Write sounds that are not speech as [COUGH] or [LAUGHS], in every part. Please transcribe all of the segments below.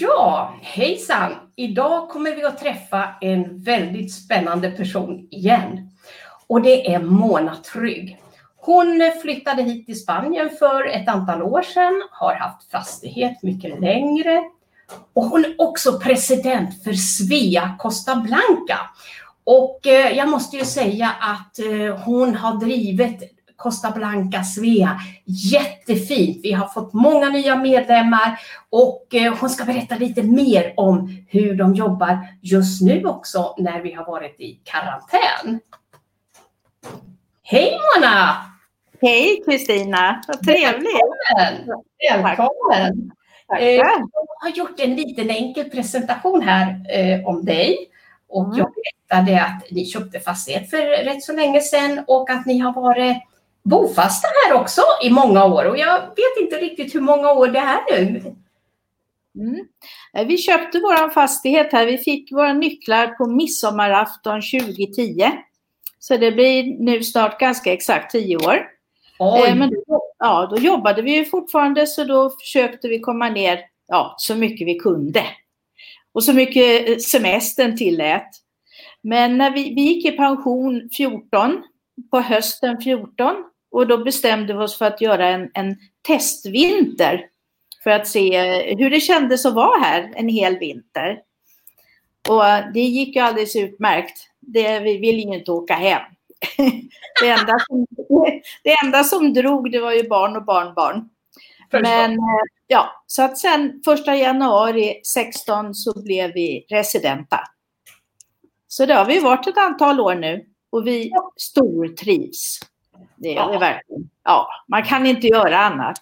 Ja, hejsan! Idag kommer vi att träffa en väldigt spännande person igen. Och det är Mona Trygg. Hon flyttade hit till Spanien för ett antal år sedan, har haft fastighet mycket längre. Och hon är också president för Svea Costa Blanca. Och eh, jag måste ju säga att eh, hon har drivit Costa Blanca Svea. Jättefint! Vi har fått många nya medlemmar och eh, hon ska berätta lite mer om hur de jobbar just nu också när vi har varit i karantän. Hej Mona! Hej Kristina, vad trevligt! Välkommen! Välkommen. Eh, jag har gjort en liten enkel presentation här eh, om dig. Och mm. jag berättade att ni köpte fastighet för rätt så länge sedan och att ni har varit bofasta här också i många år och jag vet inte riktigt hur många år det är nu. Mm. Eh, vi köpte vår fastighet här. Vi fick våra nycklar på midsommarafton 2010. Så det blir nu snart ganska exakt tio år. Eh, men då, ja, då jobbade vi ju fortfarande så då försökte vi komma ner ja, så mycket vi kunde. Och så mycket eh, semestern tillät. Men när vi, vi gick i pension 14, på hösten 14, och då bestämde vi oss för att göra en, en testvinter för att se hur det kändes att vara här en hel vinter. Och det gick ju alldeles utmärkt. Det, vi ville ju inte åka hem. [LAUGHS] Det enda, som, [LAUGHS] det enda som drog det var ju barn och barnbarn. Men ja, så att sen första januari 16 så blev vi residenta. Så det har vi varit ett antal år nu och vi stortrivs. Det är ja. verkligen. Ja, man kan inte göra annat.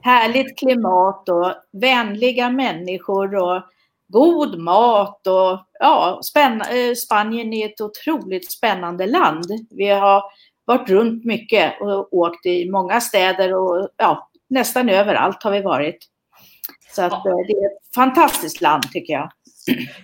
Härligt klimat och vänliga människor och god mat och ja, eh, Spanien är ett otroligt spännande land. Vi har varit runt mycket och åkt i många städer och ja, nästan överallt har vi varit. Så att. Eh, det är ett fantastiskt land tycker jag.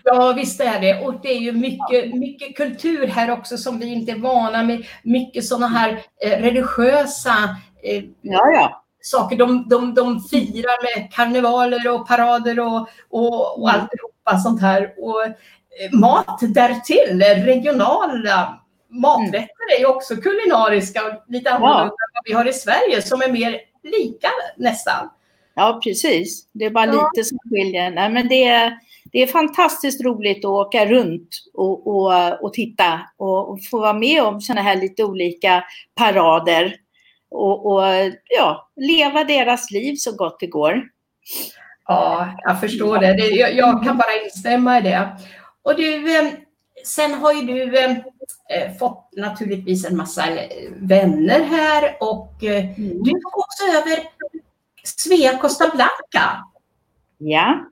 Ja, visst är det. Och det är ju mycket, mycket kultur här också som vi inte är vana med. Mycket sådana här eh, religiösa eh, ja, ja. saker. De, de, de firar med karnevaler och parader och, och, och alltihopa sånt här. Och eh, mat därtill, regionala maträtter är ju också kulinariska och lite annorlunda ja. än vad vi har i Sverige som är mer lika nästan. Ja, precis. Det är bara lite som skiljer. Nej, men det är det är fantastiskt roligt att åka runt och, och, och titta och, och, få vara med om sådana här lite olika parader och, och, ja, leva deras liv så gott det går. Ja, jag förstår det. det jag, jag, kan bara instämma i det. Och du, eh, sen har ju du eh, eh, fått naturligtvis en massa vänner här och mm. du tog också över Svea Costa Blanca. Ja.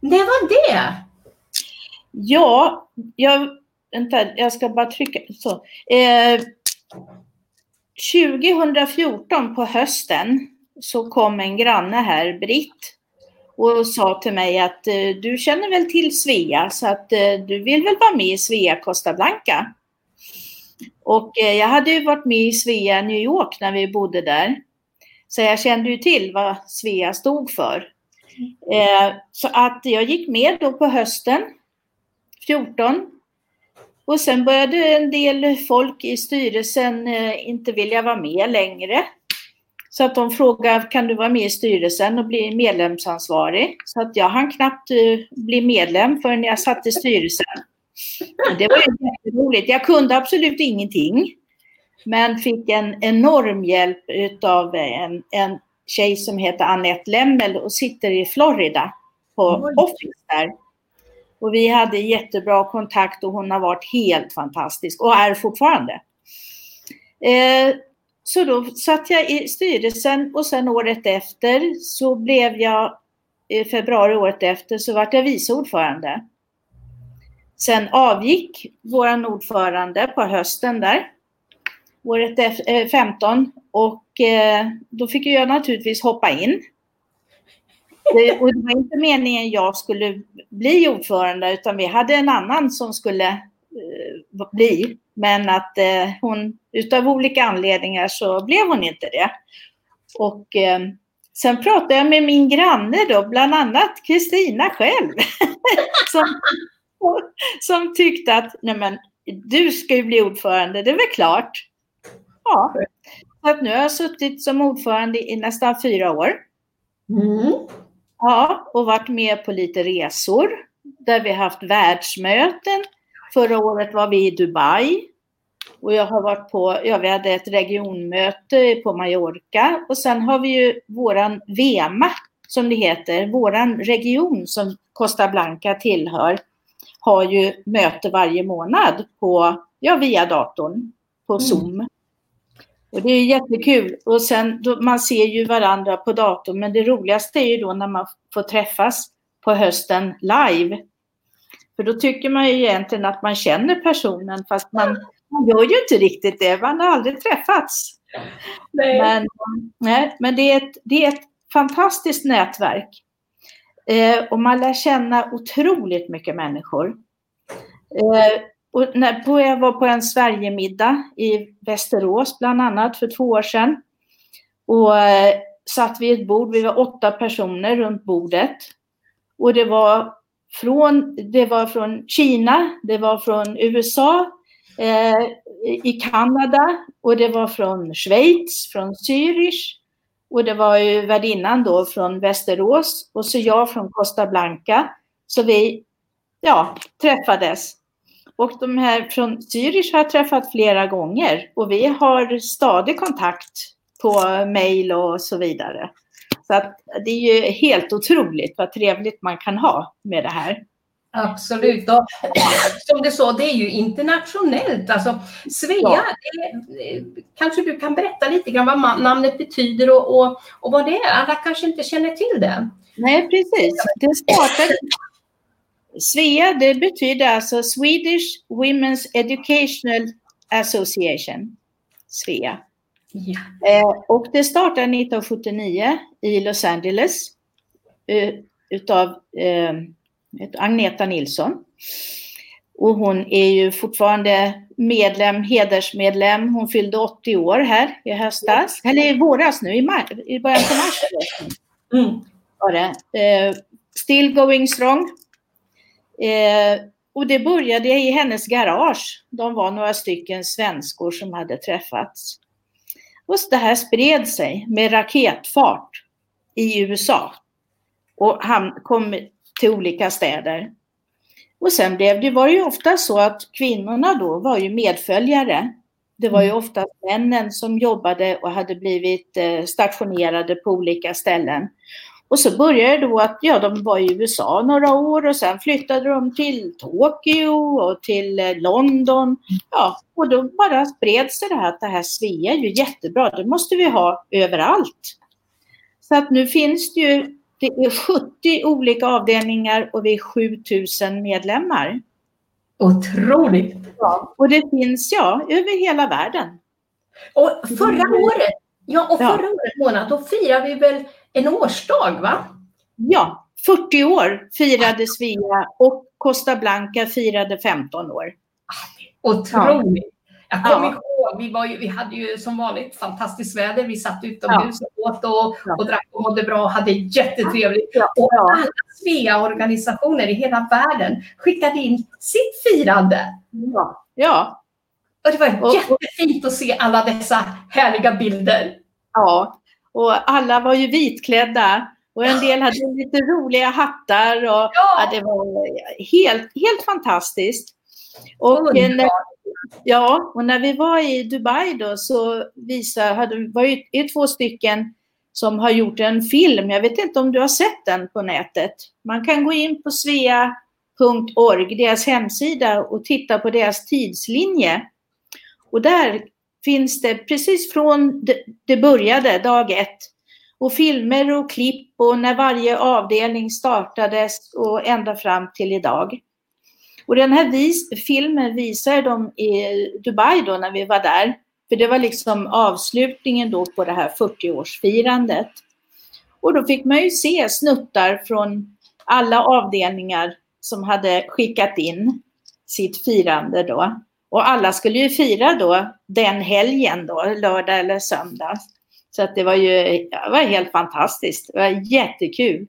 När var det? Ja, jag, vänta, jag ska bara trycka så. Eh, 2014 på hösten så kom en granne här, Britt, och sa till mig att eh, du känner väl till Svea så att eh, du vill väl vara med i Svea Costa Blanca. Och eh, jag hade ju varit med i Svea New York när vi bodde där. Så jag kände ju till vad Svea stod för. Eh, så att jag gick med då på hösten 14. Och sen började en del folk i styrelsen eh, inte vilja vara med längre. Så att de frågade, kan du vara med i styrelsen och bli medlemsansvarig? Så att jag hann knappt eh, bli medlem förrän jag satt i styrelsen. Det var ju jätteroligt. Jag kunde absolut ingenting. Men fick en enorm hjälp utav en, en tjej som heter Annette Lemmel och sitter i Florida på Oj. Office där. Och vi hade jättebra kontakt och hon har varit helt fantastisk och är fortfarande. Eh, så då satt jag i styrelsen och sen året efter så blev jag, i februari året efter, så vart jag vice ordförande. Sen avgick vår ordförande på hösten där året 15 eh, och eh, då fick jag naturligtvis hoppa in. Det, och det var inte meningen jag skulle bli ordförande utan vi hade en annan som skulle eh, bli. Men att eh, hon utav olika anledningar så blev hon inte det. Och eh, Sen pratade jag med min granne då, bland annat Kristina själv. [LAUGHS] som, som tyckte att, nej men, du ska ju bli ordförande, det är väl klart. Ja, så att nu har jag suttit som ordförande i nästan fyra år. Mm. Ja, och varit med på lite resor där vi haft världsmöten. Förra året var vi i Dubai och jag har varit på, ja vi hade ett regionmöte på Mallorca och sen har vi ju våran VEMA som det heter, våran region som Costa Blanca tillhör, har ju möte varje månad på, ja via datorn, på mm. Och det är jättekul. Och sen, då, man ser ju varandra på datorn, men det roligaste är ju då när man får träffas på hösten live. För då tycker man ju egentligen att man känner personen, fast man, man gör ju inte riktigt det. Man har aldrig träffats. Nej. Men, nej, men det, är ett, det är ett fantastiskt nätverk. Eh, och man lär känna otroligt mycket människor. Eh, och när, jag var på en Sverigemiddag i Västerås bland annat för två år sedan. Och eh, satt vid ett bord, vi var åtta personer runt bordet. Och det var från, det var från Kina, det var från USA, eh, i Kanada och det var från Schweiz, från Zürich. Och det var ju värdinnan då från Västerås och så jag från Costa Blanca. Så vi ja, träffades. Och de här från Zürich har jag träffat flera gånger och vi har stadig kontakt på mail och så vidare. Så att det är ju helt otroligt vad trevligt man kan ha med det här. Absolut. Och, som du sa, det är ju internationellt. Alltså, Svea, ja. det, kanske du kan berätta lite grann vad namnet betyder och, och, och vad det är? Alla kanske inte känner till det. Nej, precis. Det startade Svea, det betyder alltså Swedish Women's Educational Association. Svea. Ja. Eh, och det startade 1979 i Los Angeles eh, utav eh, Agneta Nilsson. Och hon är ju fortfarande medlem, hedersmedlem. Hon fyllde 80 år här i höstas, eller i våras nu, i, mar- i början på mars. Mm. Var det. Eh, still going strong. Eh, och det började i hennes garage. De var några stycken svenskor som hade träffats. Och det här spred sig med raketfart i USA och han kom till olika städer. Och sen blev det, var det ju ofta så att kvinnorna då var ju medföljare. Det var ju mm. ofta männen som jobbade och hade blivit eh, stationerade på olika ställen. Och så började det då att, ja de var i USA några år och sen flyttade de till Tokyo och till eh, London. Ja, och då bara spreds det här att det här Svea är ju jättebra, det måste vi ha överallt. Så att nu finns det ju, det är 70 olika avdelningar och vi är 7000 medlemmar. Otroligt! Ja, och det finns ja, över hela världen. Och förra året, ja och förra ja. året månad, då firade vi väl en årsdag va? Ja, 40 år firade Svea och Costa Blanca firade 15 år. Otroligt! Ja. Jag kommer ja. ihåg, vi, var ju, vi hade ju som vanligt fantastiskt väder. Vi satt utomhus ja. och åt och, och drack och mådde bra och hade jättetrevligt. Ja. Och alla Svea-organisationer i hela världen skickade in sitt firande. Ja. ja. Och det var jättefint att se alla dessa härliga bilder. Ja, och alla var ju vitklädda och en del hade lite roliga hattar. Och, ja. ja det var helt, helt fantastiskt. Och när, ja, och när vi var i Dubai då så visade, hade, var ju två stycken som har gjort en film. Jag vet inte om du har sett den på nätet. Man kan gå in på svea.org, deras hemsida och titta på deras tidslinje. Och där finns det precis från det började, dag ett, och filmer och klipp och när varje avdelning startades och ända fram till idag. Och den här vis filmen visade de i Dubai då när vi var där. För det var liksom avslutningen då på det här 40-årsfirandet. Och då fick man ju se snuttar från alla avdelningar som hade skickat in sitt firande då. Och alla skulle ju fira då den helgen då, lördag eller söndag. Så att det var ju det var helt fantastiskt. Det var jättekul.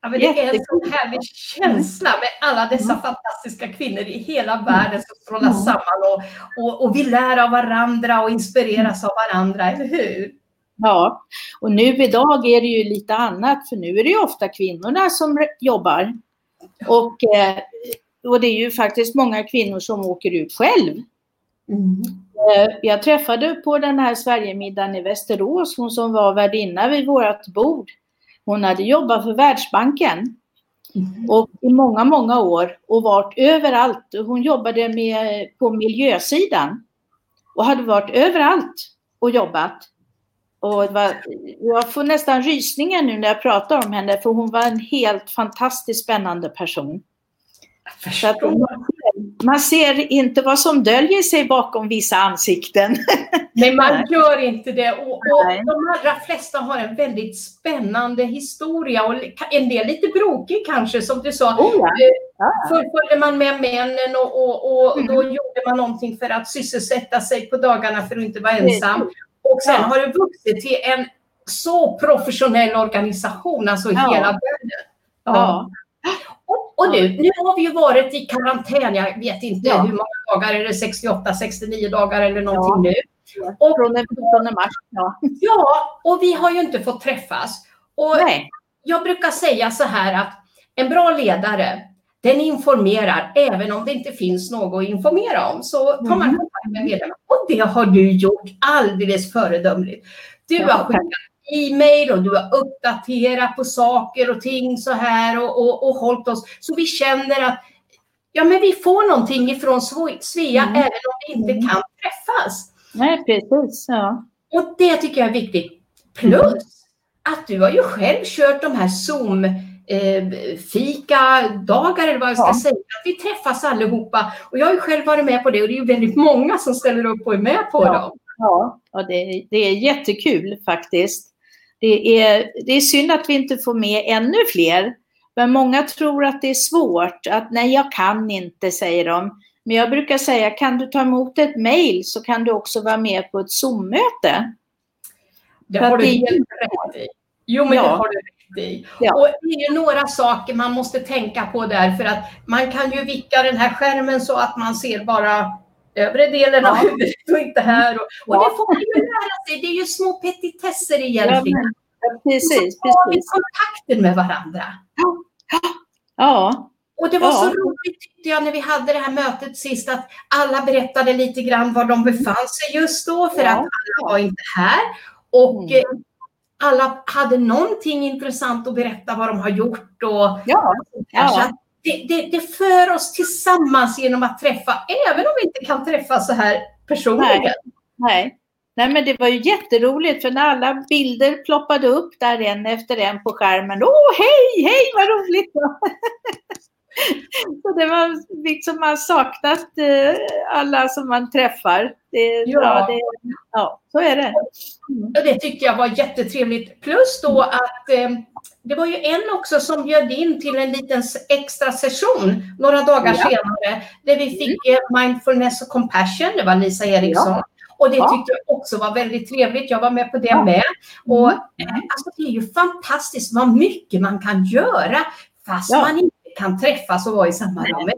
Ja, men det är en sån härlig känsla med alla dessa mm. fantastiska kvinnor i hela världen som strålar mm. samman och, och, och vi lär av varandra och inspireras av varandra, eller hur? Ja, och nu idag är det ju lite annat för nu är det ju ofta kvinnorna som jobbar. Och, eh, och det är ju faktiskt många kvinnor som åker ut själv. Mm. Eh, jag träffade på den här Sverigemiddagen i Västerås, hon som var värdinna vid vårt bord. Hon hade jobbat för Världsbanken mm. och i många, många år och varit överallt. Hon jobbade med, på miljösidan och hade varit överallt och jobbat. Och var, jag får nästan rysningar nu när jag pratar om henne för hon var en helt fantastiskt spännande person. Så att man ser inte vad som döljer sig bakom vissa ansikten. Nej, man gör inte det. Och, och de allra flesta har en väldigt spännande historia och en del lite brokig kanske, som du sa. Oh, ja. Ja. Fullföljde man med männen och, och, och mm. då gjorde man någonting för att sysselsätta sig på dagarna för att inte vara ensam. Och sen har det vuxit till en så professionell organisation, alltså ja. hela världen. Ja. Och, nu, nu har vi ju varit i karantän, jag vet inte hur många dagar, är det 68, 69 dagar eller någonting nu? Och, Från den 14 mars. Ja. ja, och vi har ju inte fått träffas. Och Nej. Jag brukar säga så här att en bra ledare, den informerar även om det inte finns något att informera om. Så tar man mm. kontakt med medlemmar. Och det har du gjort alldeles föredömligt. Du ja, har skickat e-mail och du har uppdaterat på saker och ting så här och, och, och hållit oss så vi känner att ja, men vi får någonting ifrån Svea mm. även om vi inte mm. kan träffas. Nej, precis. Ja. Och det tycker jag är viktigt. Plus mm. att du har ju själv kört de här Zoom eh, fika-dagar eller vad jag ska ja. säga. Att vi träffas allihopa. Och jag har ju själv varit med på det och det är ju väldigt många som ställer upp och är med på ja. dem. Ja, ja det, det är jättekul faktiskt. Det är, det är synd att vi inte får med ännu fler. Men många tror att det är svårt. Att nej, jag kan inte, säger de. Men jag brukar säga, kan du ta emot ett mejl så kan du också vara med på ett Zoom-möte. Det har du helt rätt i. Jo, men ja. det har du rätt i. Ja. Och det är ju några saker man måste tänka på där, för att man kan ju vicka den här skärmen så att man ser bara övre delen ja. av huvudet och inte här. Och, och ja. det får man ju lära sig. Det är ju små petitesser egentligen. Ja, precis, så har vi kontakten med varandra. Ja. Och det var så roligt tyckte jag när vi hade det här mötet sist att alla berättade lite grann var de befann sig just då för att alla var inte här. Och mm. Eh, alla hade någonting intressant att berätta vad de har gjort. Och, ja. ja det, det, det, för oss tillsammans genom att träffa, även om vi inte kan träffas så här personligen. Nej. Nej. Nej, men det var ju jätteroligt för när alla bilder ploppade upp där en efter en på skärmen. Åh, hej, hej, vad roligt! [LAUGHS] [LAUGHS] Så det var liksom man saknat eh, alla som man träffar. Det, ja. ja, det, ja så är det. Mm. Det tyckte jag var jättetrevligt. Plus då att eh, det var ju en också som bjöd in till en liten extra session några dagar ja. senare där vi fick mm. mindfulness och compassion. Det var Lisa Eriksson. Ja. Och det tyckte jag också var väldigt trevligt. Jag var med på det med. Och, mm. Eh, alltså, det är ju fantastiskt vad mycket man kan göra fast man inte kan träffas och vara i samma rum.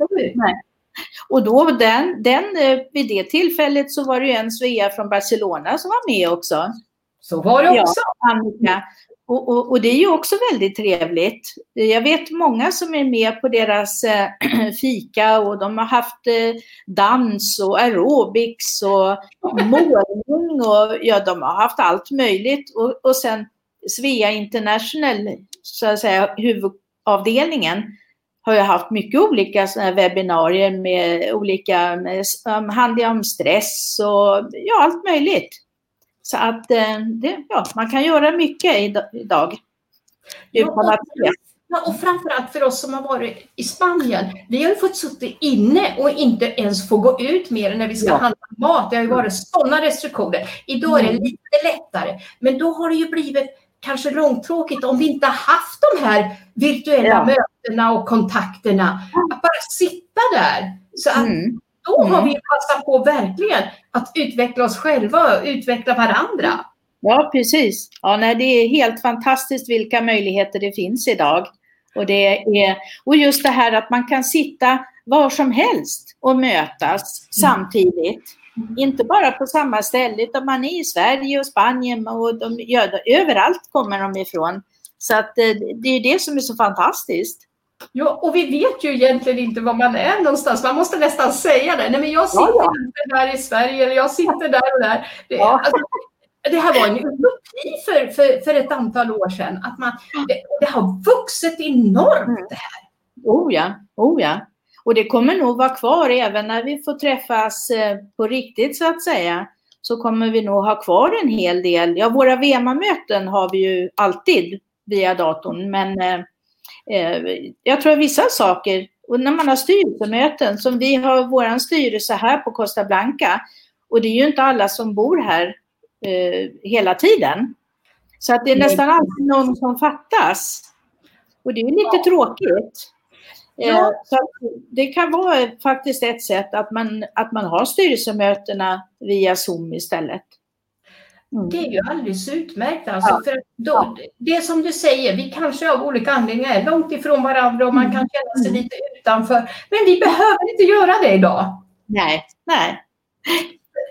Och då den, den, eh, vid det tillfället så var det ju en Svea från Barcelona som var med också. Så var det också. Ja, Annika. Och, och, och, det är ju också väldigt trevligt. Jag vet många som är med på deras äh, [CLEARS THROAT] fika och de har haft äh, dans och aerobics och målning och ja, de har haft allt möjligt. Och, och sen Svea International, så att säga, huvudavdelningen, har ju haft mycket olika såna webbinarier med olika, med, um, handlar om stress och ja, allt möjligt. Så att eh, det, ja, man kan göra mycket idag. Utan att Ja, och framförallt för oss som har varit i Spanien. Vi har ju fått sitta inne och inte ens få gå ut mer när vi ska ja. handla mat. Det har ju varit sådana restriktioner. Idag är det mm. lite lättare. Men då har det ju blivit kanske långtråkigt om vi inte haft de här virtuella ja. mötena och kontakterna. Att bara sitta där. Så att mm. Då har mm. vi passat på verkligen att utveckla oss själva och utveckla varandra. Ja, precis. Ja, nej, det är helt fantastiskt vilka möjligheter det finns idag. Och, det är, och just det här att man kan sitta var som helst och mötas mm. samtidigt. Inte bara på samma ställe, utan man är i Sverige och Spanien och de, ja, överallt kommer de ifrån. Så att eh, det är det som är så fantastiskt. Ja, och vi vet ju egentligen inte var man är någonstans. Man måste nästan säga det. Nej, men jag sitter ja, ja. där i Sverige eller jag sitter där och där. Det, ja. alltså, det här var en utopi för, för, för ett antal år sedan. Att man, det, det har vuxit enormt mm. det här. Oh ja, oh ja. Och det kommer nog vara kvar även när vi får träffas eh, på riktigt så att säga. Så kommer vi nog ha kvar en hel del. Ja, våra VEMA-möten har vi ju alltid via datorn, men eh, jag tror vissa saker, och när man har styrelsemöten, som vi har vår styrelse här på Costa Blanca, och det är ju inte alla som bor här eh, hela tiden. Så att det är nästan alltid någon som fattas. Och det är lite ja. tråkigt. Eh, ja. Det kan vara faktiskt ett sätt att man, att man har styrelsemötena via Zoom istället. Mm. Det är ju alldeles utmärkt. Alltså, ja. för då. Det som du säger, vi kanske av olika anledningar är långt ifrån varandra och man mm. kan känna sig mm. lite utanför. Men vi behöver inte göra det idag. Nej, nej.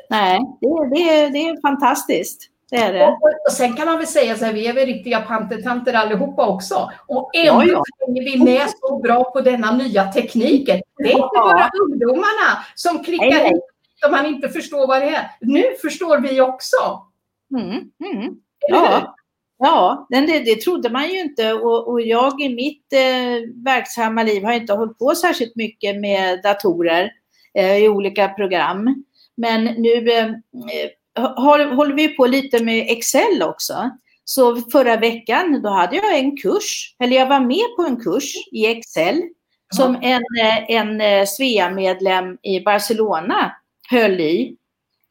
Nej, det, det, det är fantastiskt. Det är det. Och, och, sen kan man väl säga så här, vi är väl riktiga pantertanter allihopa också. Och ändå ja, ja. hänger vi med så bra på denna nya tekniken. Det är inte bara ungdomarna som klickar hit om man inte förstår vad det är. Nu förstår vi också. Mm, mm. Ja. Ja, det, det trodde man ju inte och, och jag i mitt eh, verksamma liv har inte hållit på särskilt mycket med datorer eh, i olika program. Men nu eh, håller vi på lite med Excel också. Så förra veckan då hade jag en kurs, eller jag var med på en kurs i Excel som en, eh, en eh, Svea-medlem i Barcelona höll i.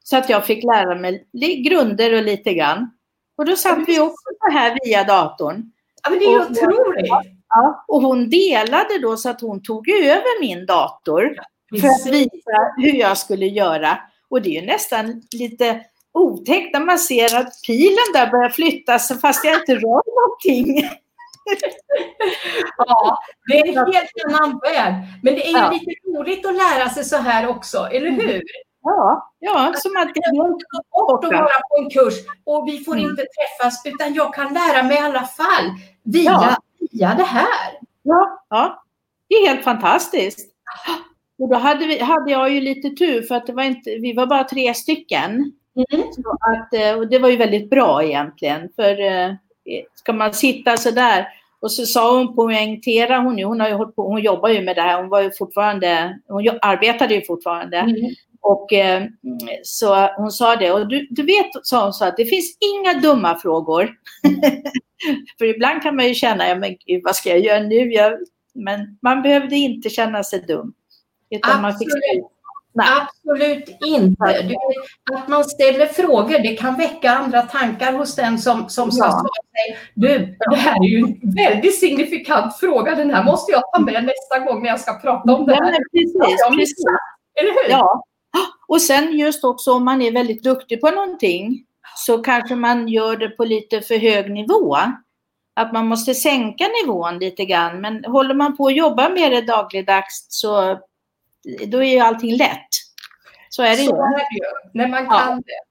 Så att jag fick lära mig grunder och lite grann. Och då satt vi också så här via datorn. Ja, men det är ju otroligt. Ja, och hon delade då så att hon tog över min dator för att visa hur jag skulle göra. Och det är ju nästan lite otäckt när man ser att pilen där börjar flytta sig fast jag inte rör någonting. [LAUGHS] ja, det är en helt annan värld. Men det är ju ja. lite roligt att lära sig så här också, eller mm. hur? Ja, ja som att det är bort att vara på en kurs och vi får mm. inte träffas utan jag kan lära mig i alla fall via, ja. via det här. Ja, ja, det är helt fantastiskt. [GASPS] Och då hade, vi, hade jag ju lite tur för att det var inte, vi var bara tre stycken. Mm. Så att, eh, och det var ju väldigt bra egentligen. För eh, ska man sitta så där och så sa hon poängtera hon ju, hon, har ju på, hon jobbar ju med det här, hon var ju fortfarande, hon arbetade ju fortfarande. Mm. Och eh, så hon sa det, och du, du vet, sa hon så att det finns inga dumma frågor. [LAUGHS] För ibland kan man ju känna, ja men gud, vad ska jag göra nu? Jag, men man behövde inte känna sig dum. Absolut. Absolut inte. Du, att man ställer frågor, det kan väcka andra tankar hos den som, som ska ja. svara sig. Du, det här är ju en väldigt signifikant fråga. Den här måste jag ta med nästa gång när jag ska prata om det här. Ja, precis, precis. Eller hur? Ja. Och sen just också om man är väldigt duktig på någonting så kanske man gör det på lite för hög nivå. Att man måste sänka nivån lite grann. Men håller man på att jobba med det dagligdags så då är ju allting lätt. Så är det så ju. Är det ju, när man kan ja. det.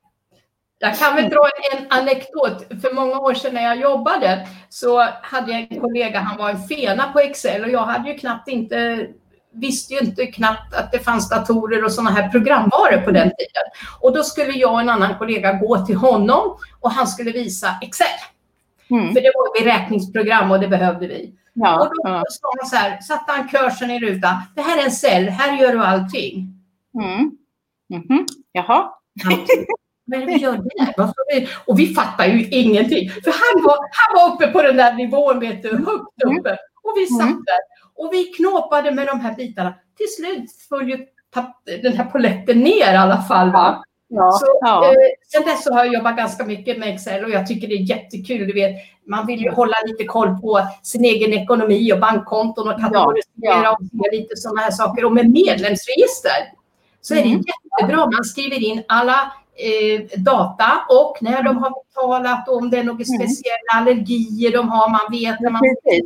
Jag kan väl dra en anekdot. För många år sedan när jag jobbade så hade jag en kollega, han var en fena på Excel och jag hade ju knappt inte visste ju inte knappt att det fanns datorer och sådana här programvaror på den tiden. Och då skulle jag och en annan kollega gå till honom och han skulle visa Excel. Mm. För det var beräkningsprogram och det behövde vi. Ja, och då ja. sa han så här, satte han kursen i rutan. Det här är en cell, här gör du allting. Mm. Mm -hmm. Jaha. Men vi gör det. Och vi fattar ju ingenting. För han var, han var uppe på den där nivån, vet du, högt mm. uppe. Och vi satt mm. där. Och vi knåpade med de här bitarna. Till slut föll ju den här poletten ner i alla fall. Va? Ja, så, ja. Eh, sen dess så har jag jobbat ganska mycket med Excel och jag tycker det är jättekul. Du vet, man vill ju hålla lite koll på sin egen ekonomi och bankkonton och kategorisera ja, och lite sådana här saker. Och med medlemsregister så är det mm. jättebra. Man skriver in alla eh, data och när de har betalat om det är några speciella allergier de har. Man vet när man... Precis.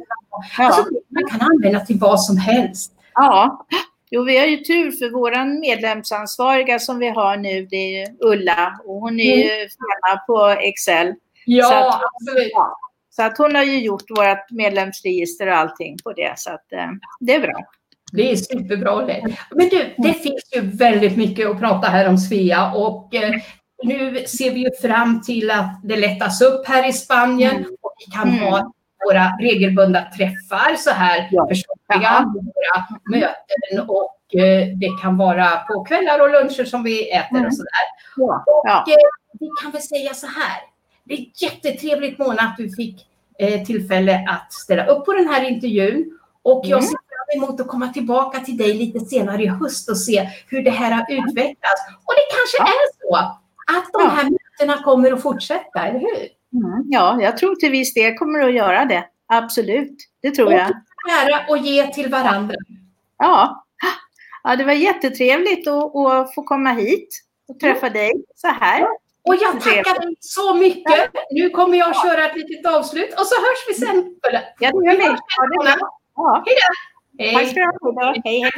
Alltså, Ja. man kan använda till vad som helst. ja. Jo, vi har ju tur för våran medlemsansvariga som vi har nu, det är Ulla och hon är ju firma på Excel. Ja, Så att- absolut. Ja. Så att hon har ju gjort vårt medlemsregister och allting på det, så att eh, det är bra. Det är superbra det. Men du, det finns ju väldigt mycket att prata här om Svea och eh, nu ser vi ju fram till att det lättas upp här i Spanien Mm. och vi kan Mm. ha våra regelbundna träffar så här Ja. personliga, våra möten och eh, det kan vara på kvällar och luncher som vi äter Mm. och sådär. Ja. Och Ja. eh, vi kan väl säga så här. Det är jättetrevligt Mona att du fick tillfälle att ställa upp på den här intervjun. Och jag Mm. ser emot att komma tillbaka till dig lite senare i höst och se hur det här har utvecklats. Och det kanske Ja. är så att de här mötena kommer att fortsätta, eller hur? Mm. ja, jag tror till viss del kommer att göra det. Absolut, det tror Och jag. lära och ge till varandra. Ja. ja, det var jättetrevligt att, att få komma hit och träffa dig så här. Och jag tackar dig så mycket. Nu kommer jag att köra ett litet avslut och så hörs vi sen. Ja, det gör vi. Ja, det bra. Ja. Hej. Tack ska du ha. Hej, hej.